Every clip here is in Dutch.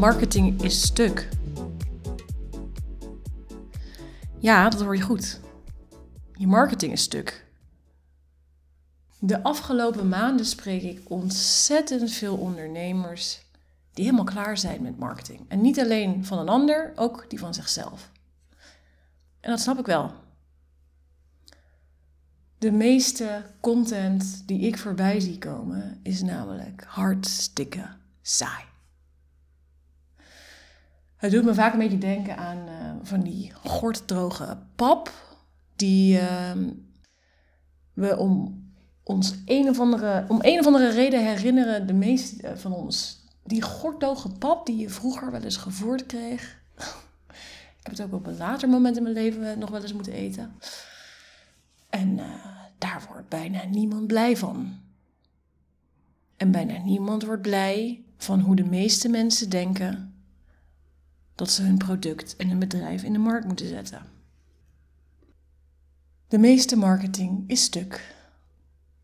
marketing is stuk. Ja, dat hoor je goed. Je marketing is stuk. De afgelopen maanden spreek ik ontzettend veel ondernemers die helemaal klaar zijn met marketing. En niet alleen van een ander, ook die van zichzelf. En dat snap ik wel. De meeste content die ik voorbij zie komen is namelijk hartstikke saai. Het doet me vaak een beetje denken aan uh, van die gorddroge pap die uh, we om ons een of andere, om een of andere reden herinneren de meeste van ons. Die gorddroge pap die je vroeger wel eens gevoerd kreeg. ik heb het ook op een later moment in mijn leven nog wel eens moeten eten. En uh, daar wordt bijna niemand blij van. En bijna niemand wordt blij van hoe de meeste mensen denken dat ze hun product en hun bedrijf in de markt moeten zetten. De meeste marketing is stuk,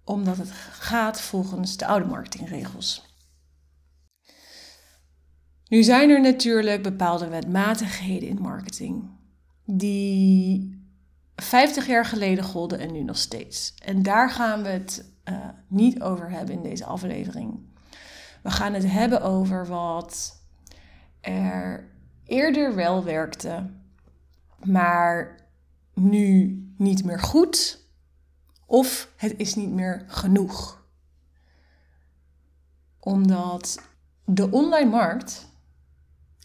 omdat het gaat volgens de oude marketingregels. Nu zijn er natuurlijk bepaalde wetmatigheden in marketing die 50 jaar geleden golden en nu nog steeds. En daar gaan we het uh, niet over hebben in deze aflevering. We gaan het hebben over wat er eerder wel werkte, maar nu niet meer goed of het is niet meer genoeg. Omdat de online markt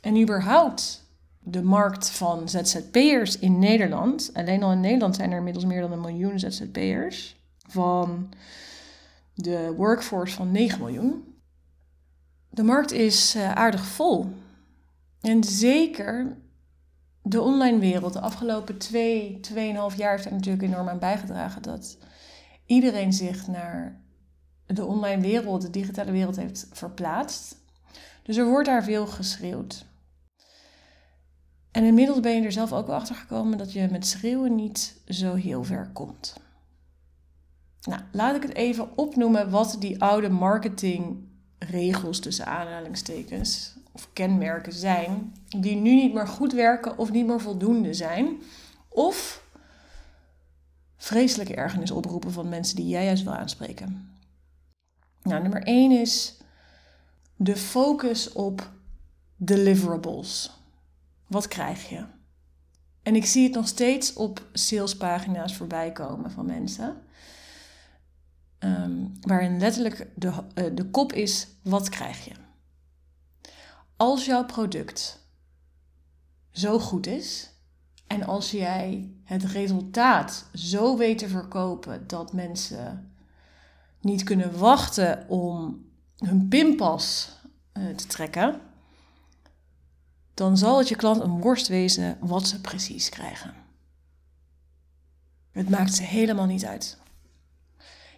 en überhaupt de markt van ZZP'ers in Nederland, alleen al in Nederland zijn er inmiddels meer dan een miljoen ZZP'ers, van de workforce van 9 miljoen. De markt is eh, aardig vol. En zeker de online wereld, de afgelopen twee, tweeënhalf jaar heeft er natuurlijk enorm aan bijgedragen dat iedereen zich naar de online wereld, de digitale wereld heeft verplaatst. Dus er wordt daar veel geschreeuwd. En inmiddels ben je er zelf ook wel achter gekomen dat je met schreeuwen niet zo heel ver komt. Nou, laat ik het even opnoemen wat die oude marketingregels tussen aanhalingstekens of kenmerken zijn die nu niet meer goed werken of niet meer voldoende zijn. Of vreselijke ergernis oproepen van mensen die jij juist wil aanspreken. Nou, nummer 1 is de focus op deliverables. Wat krijg je? En ik zie het nog steeds op salespagina's voorbij komen van mensen. Um, waarin letterlijk de, uh, de kop is: wat krijg je? Als jouw product zo goed is en als jij het resultaat zo weet te verkopen dat mensen niet kunnen wachten om hun pinpas uh, te trekken, dan zal het je klant een worst wezen wat ze precies krijgen. Het maakt ze helemaal niet uit.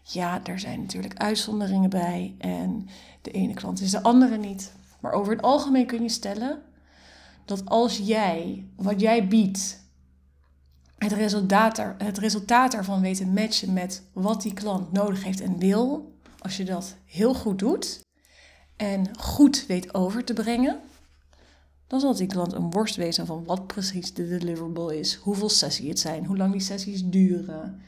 Ja, er zijn natuurlijk uitzonderingen bij en de ene klant is de andere niet. Maar over het algemeen kun je stellen dat als jij wat jij biedt, het resultaat, er, het resultaat ervan weet te matchen met wat die klant nodig heeft en wil, als je dat heel goed doet en goed weet over te brengen, dan zal die klant een worst wezen van wat precies de deliverable is, hoeveel sessies het zijn, hoe lang die sessies duren,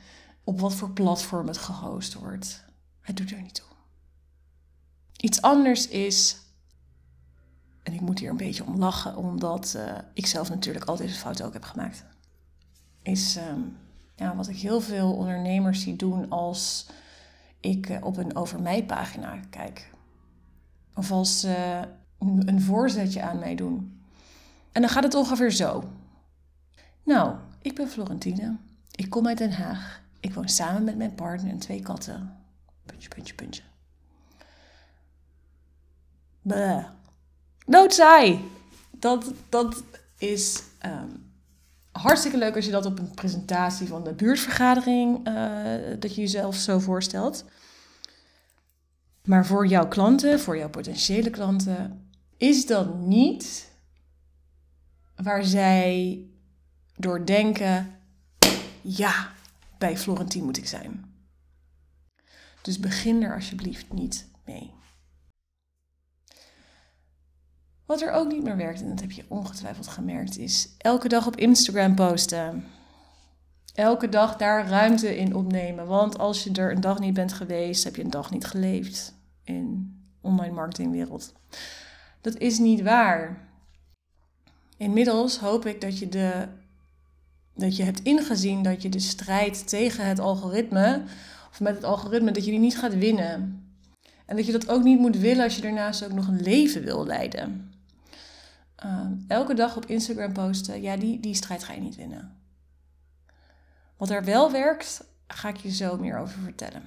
op wat voor platform het gehost wordt. Het doet er niet toe. Iets anders is, en ik moet hier een beetje om lachen, omdat uh, ik zelf natuurlijk al deze fouten ook heb gemaakt, is um, ja, wat ik heel veel ondernemers zie doen als ik uh, op een over mij pagina kijk. Of als uh, een voorzetje aan mij doen. En dan gaat het ongeveer zo. Nou, ik ben Florentine. Ik kom uit Den Haag. Ik woon samen met mijn partner en twee katten. Puntje, puntje, puntje. Bleh. Doodzaai! Dat, dat is um, hartstikke leuk als je dat op een presentatie van de buurtvergadering, uh, dat je jezelf zo voorstelt. Maar voor jouw klanten, voor jouw potentiële klanten, is dat niet waar zij door denken: ja, bij Florentien moet ik zijn. Dus begin er alsjeblieft niet mee. Wat er ook niet meer werkt, en dat heb je ongetwijfeld gemerkt, is elke dag op Instagram posten. Elke dag daar ruimte in opnemen. Want als je er een dag niet bent geweest, heb je een dag niet geleefd in online marketingwereld. Dat is niet waar. Inmiddels hoop ik dat je, de, dat je hebt ingezien dat je de strijd tegen het algoritme, of met het algoritme, dat je die niet gaat winnen. En dat je dat ook niet moet willen als je daarnaast ook nog een leven wil leiden. Ehm, elke dag op Instagram posten, ja, die, die strijd ga je niet winnen. Wat er wel werkt, ga ik je zo meer over vertellen.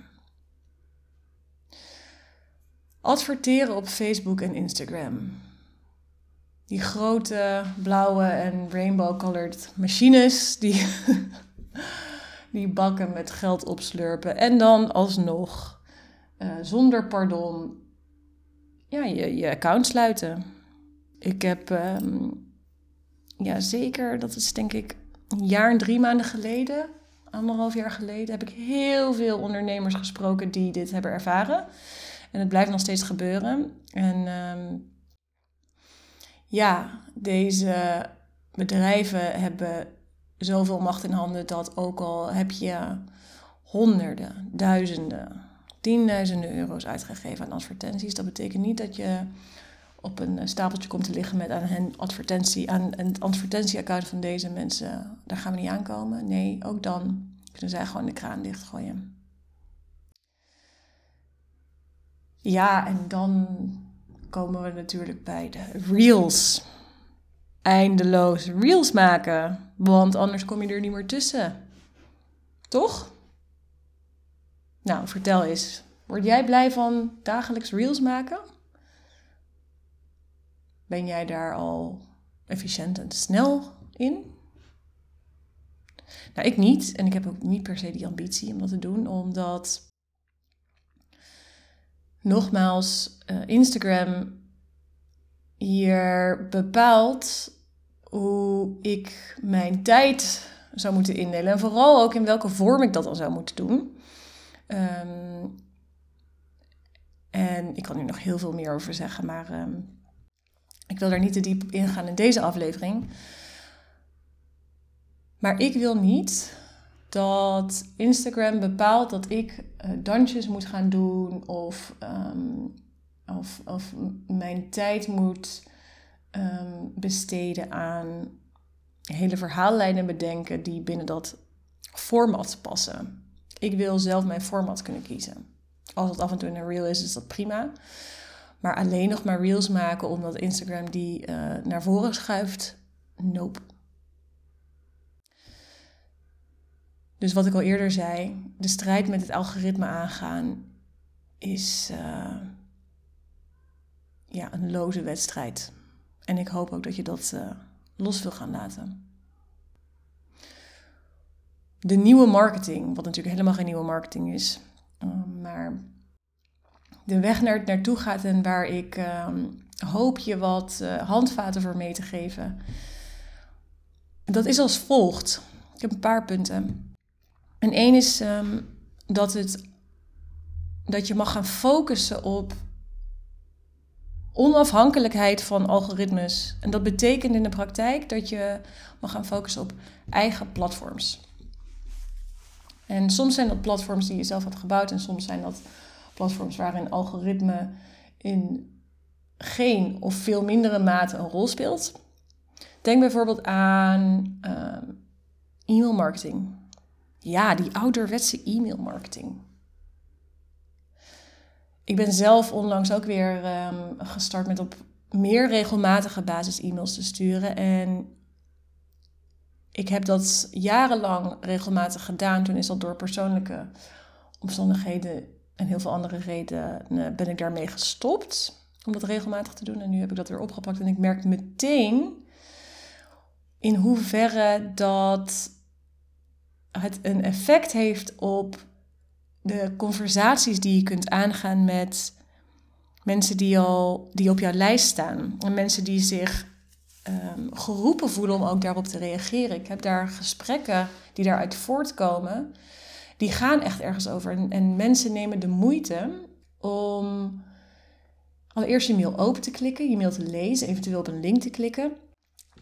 Adverteren op Facebook en Instagram. Die grote blauwe en rainbow-colored machines die, die bakken met geld opslurpen. En dan alsnog, uh, zonder pardon, ja, je, je account sluiten. Ik heb, um, ja zeker, dat is denk ik een jaar en drie maanden geleden, anderhalf jaar geleden, heb ik heel veel ondernemers gesproken die dit hebben ervaren. En het blijft nog steeds gebeuren. En um, ja, deze bedrijven hebben zoveel macht in handen dat ook al heb je honderden, duizenden, tienduizenden euro's uitgegeven aan advertenties, dat betekent niet dat je op een stapeltje komt te liggen met aan hen advertentie, aan een advertentieaccount van deze mensen. Daar gaan we niet aankomen. Nee, ook dan kunnen zij gewoon de kraan dichtgooien. Ja, en dan komen we natuurlijk bij de reels. Eindeloos reels maken, want anders kom je er niet meer tussen. Toch? Nou, vertel eens. Word jij blij van dagelijks reels maken? Ben jij daar al efficiënt en snel in? Nou, ik niet. En ik heb ook niet per se die ambitie om dat te doen, omdat nogmaals, uh, Instagram hier bepaalt hoe ik mijn tijd zou moeten indelen. En vooral ook in welke vorm ik dat dan zou moeten doen. Ehm, en ik kan nu nog heel veel meer over zeggen, maar ehm, ik wil daar niet te diep op ingaan in deze aflevering. Maar ik wil niet dat Instagram bepaalt dat ik uh, dansjes moet gaan doen of, ehm, of, of mijn tijd moet ehm, besteden aan hele verhaallijnen bedenken die binnen dat format passen. Ik wil zelf mijn format kunnen kiezen. Als het af en toe een reel is, is dat prima. Maar alleen nog maar reels maken omdat Instagram die uh, naar voren schuift, nope. Dus wat ik al eerder zei, de strijd met het algoritme aangaan is uh, ja, een loze wedstrijd. En ik hoop ook dat je dat uh, los wil gaan laten. De nieuwe marketing, wat natuurlijk helemaal geen nieuwe marketing is, maar de weg naar het naartoe gaat en waar ik ehm, hoop je wat handvaten voor mee te geven. Dat is als volgt. Ik heb een paar punten. En één is ehm, dat, het, dat je mag gaan focussen op onafhankelijkheid van algoritmes. En dat betekent in de praktijk dat je mag gaan focussen op eigen platforms. En soms zijn dat platforms die je zelf hebt gebouwd en soms zijn dat platforms waarin algoritme in geen of veel mindere mate een rol speelt. Denk bijvoorbeeld aan uh, e-mail marketing. Ja, die ouderwetse e-mailmarketing. Ik ben zelf onlangs ook weer um, gestart met op meer regelmatige basis e-mails te sturen. En ik heb dat jarenlang regelmatig gedaan. Toen is dat door persoonlijke omstandigheden en heel veel andere redenen ben ik daarmee gestopt om dat regelmatig te doen. En nu heb ik dat weer opgepakt en ik merk meteen in hoeverre dat het een effect heeft op de conversaties die je kunt aangaan met mensen die, al, die op jouw lijst staan. En mensen die zich um, geroepen voelen om ook daarop te reageren. Ik heb daar gesprekken die daaruit voortkomen. Die gaan echt ergens over. En, en mensen nemen de moeite om allereerst je mail open te klikken, je mail te lezen, eventueel op een link te klikken.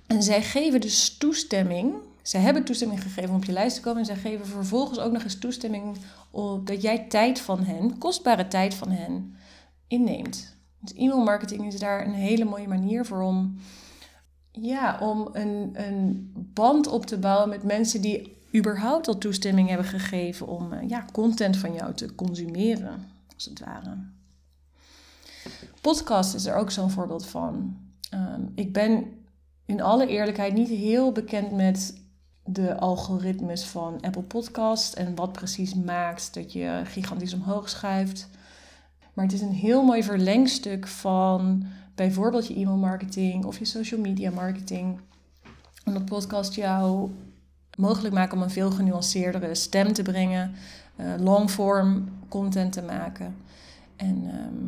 En zij geven dus toestemming. Zij hebben toestemming gegeven om op je lijst te komen. En zij geven vervolgens ook nog eens toestemming op dat jij tijd van hen, kostbare tijd van hen, inneemt. Dus e-mail marketing is daar een hele mooie manier voor om, ja, om een, een band op te bouwen met mensen die überhaupt al toestemming hebben gegeven om eh, ja, content van jou te consumeren, als het ware. Podcast is er ook zo'n voorbeeld van. Ehm, ik ben in alle eerlijkheid niet heel bekend met de algoritmes van Apple Podcast en wat precies maakt dat je gigantisch omhoog schuift. Maar het is een heel mooi verlengstuk van bijvoorbeeld je e-mail marketing of je social media marketing. Omdat podcast jou mogelijk maken om een veel genuanceerdere stem te brengen, uh, longform content te maken. En ehm,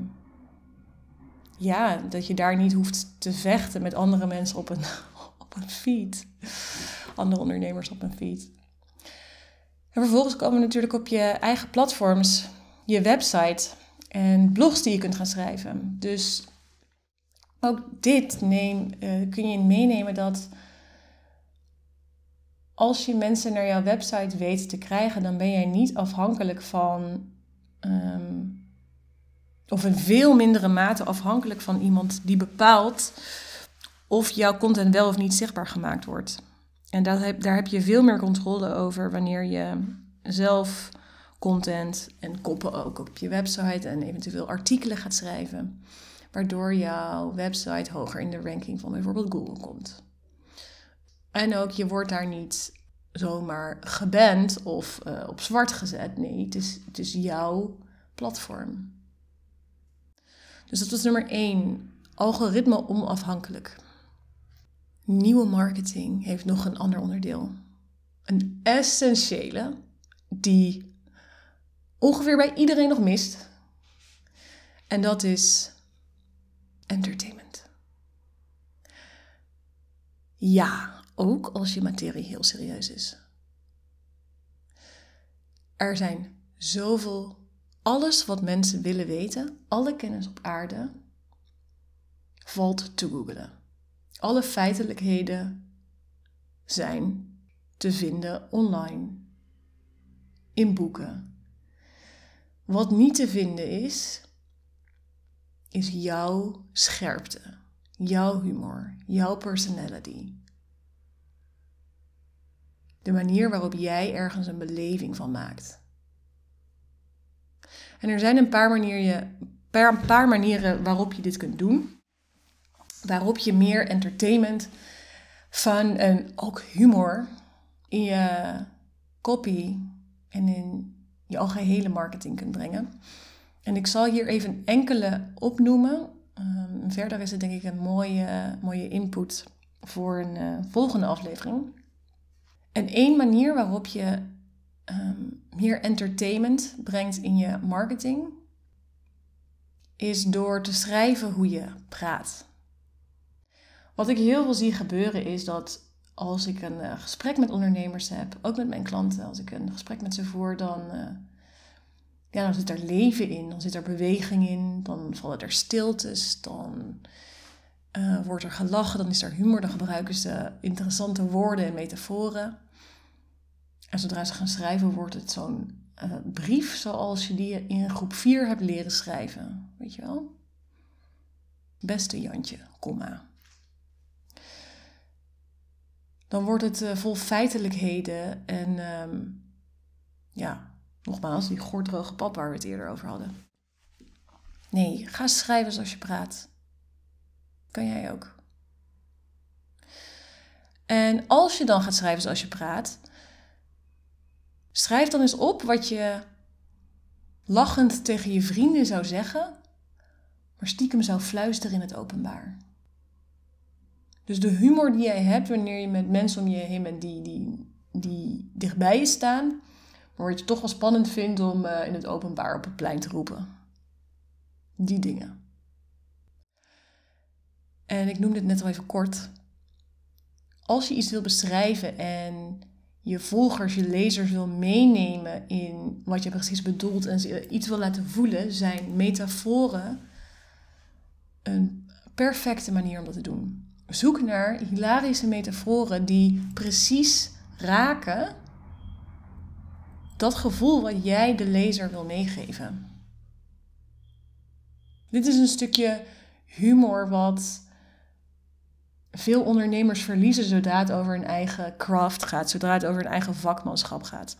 ja, dat je daar niet hoeft te vechten met andere mensen op een, op een feed. Andere ondernemers op een feed. En vervolgens komen natuurlijk op je eigen platforms, je website en blogs die je kunt gaan schrijven. Dus ook dit neem, uh, kun je meenemen dat als je mensen naar jouw website weet te krijgen, dan ben jij niet afhankelijk van, um, of in veel mindere mate afhankelijk van iemand die bepaalt of jouw content wel of niet zichtbaar gemaakt wordt. En dat heb, daar heb je veel meer controle over wanneer je zelf content en koppen ook op je website en eventueel artikelen gaat schrijven, waardoor jouw website hoger in de ranking van bijvoorbeeld Google komt. En ook, je wordt daar niet zomaar geband of uh, op zwart gezet. Nee, het is, het is jouw platform. Dus dat was nummer één. Algoritme onafhankelijk. Nieuwe marketing heeft nog een ander onderdeel. Een essentiële die ongeveer bij iedereen nog mist. En dat is entertainment. Ja, ook als je materie heel serieus is. Er zijn zoveel, alles wat mensen willen weten, alle kennis op aarde, valt te googelen. Alle feitelijkheden zijn te vinden online, in boeken. Wat niet te vinden is, is jouw scherpte, jouw humor, jouw personality. De manier waarop jij ergens een beleving van maakt. En er zijn een paar manieren, een paar manieren waarop je dit kunt doen. Waarop je meer entertainment, fun en ook humor in je copy en in je algehele marketing kunt brengen. En ik zal hier even enkele opnoemen. Um, verder is het denk ik een mooie, mooie input voor een uh, volgende aflevering. En één manier waarop je um, meer entertainment brengt in je marketing, is door te schrijven hoe je praat. Wat ik heel veel zie gebeuren is dat als ik een uh, gesprek met ondernemers heb, ook met mijn klanten, als ik een gesprek met ze voer, dan, uh, ja, dan zit er leven in, dan zit er beweging in, dan vallen er stiltes, dan uh, wordt er gelachen, dan is er humor, dan gebruiken ze interessante woorden en metaforen. En zodra ze gaan schrijven, wordt het zo'n uh, brief zoals je die in groep 4 hebt leren schrijven. Weet je wel? Beste Jantje, komma. Dan wordt het uh, vol feitelijkheden en um, ja, nogmaals, die gordroge pap waar we het eerder over hadden. Nee, ga schrijven zoals je praat. Kan jij ook. En als je dan gaat schrijven zoals je praat, schrijf dan eens op wat je lachend tegen je vrienden zou zeggen, maar stiekem zou fluisteren in het openbaar. Dus de humor die jij hebt wanneer je met mensen om je heen bent die, die, die dichtbij je staan, maar wat je toch wel spannend vindt om uh, in het openbaar op het plein te roepen. Die dingen. En ik noemde het net al even kort. Als je iets wil beschrijven en je volgers, je lezers wil meenemen in wat je precies bedoelt en ze iets wil laten voelen, zijn metaforen een perfecte manier om dat te doen. Zoek naar hilarische metaforen die precies raken dat gevoel wat jij de lezer wil meegeven. Dit is een stukje humor wat veel ondernemers verliezen zodra het over hun eigen craft gaat, zodra het over hun eigen vakmanschap gaat.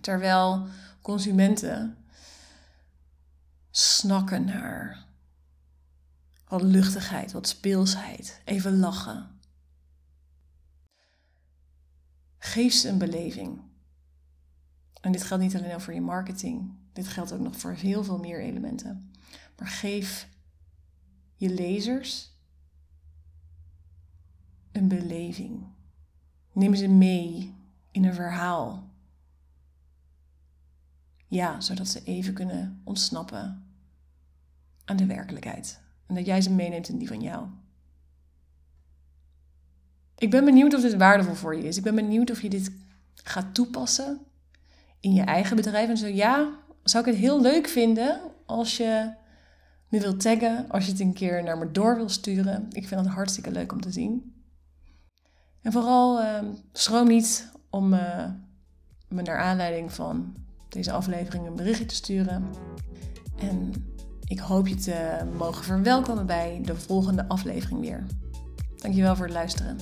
Terwijl consumenten snakken naar wat luchtigheid, wat speelsheid, even lachen. Geef ze een beleving. En dit geldt niet alleen voor je marketing, dit geldt ook nog voor heel veel meer elementen. Maar geef je lezers een beleving. Neem ze mee in een verhaal. Ja, zodat ze even kunnen ontsnappen aan de werkelijkheid. En dat jij ze meeneemt in die van jou. Ik ben benieuwd of dit waardevol voor je is. Ik ben benieuwd of je dit gaat toepassen in je eigen bedrijf. En zo ja, zou ik het heel leuk vinden als je me wilt taggen, als je het een keer naar me door wil sturen. Ik vind het hartstikke leuk om te zien. En vooral uh, schroom niet om uh, me naar aanleiding van deze aflevering een berichtje te sturen. En ik hoop je te mogen verwelkomen bij de volgende aflevering weer. Dankjewel voor het luisteren.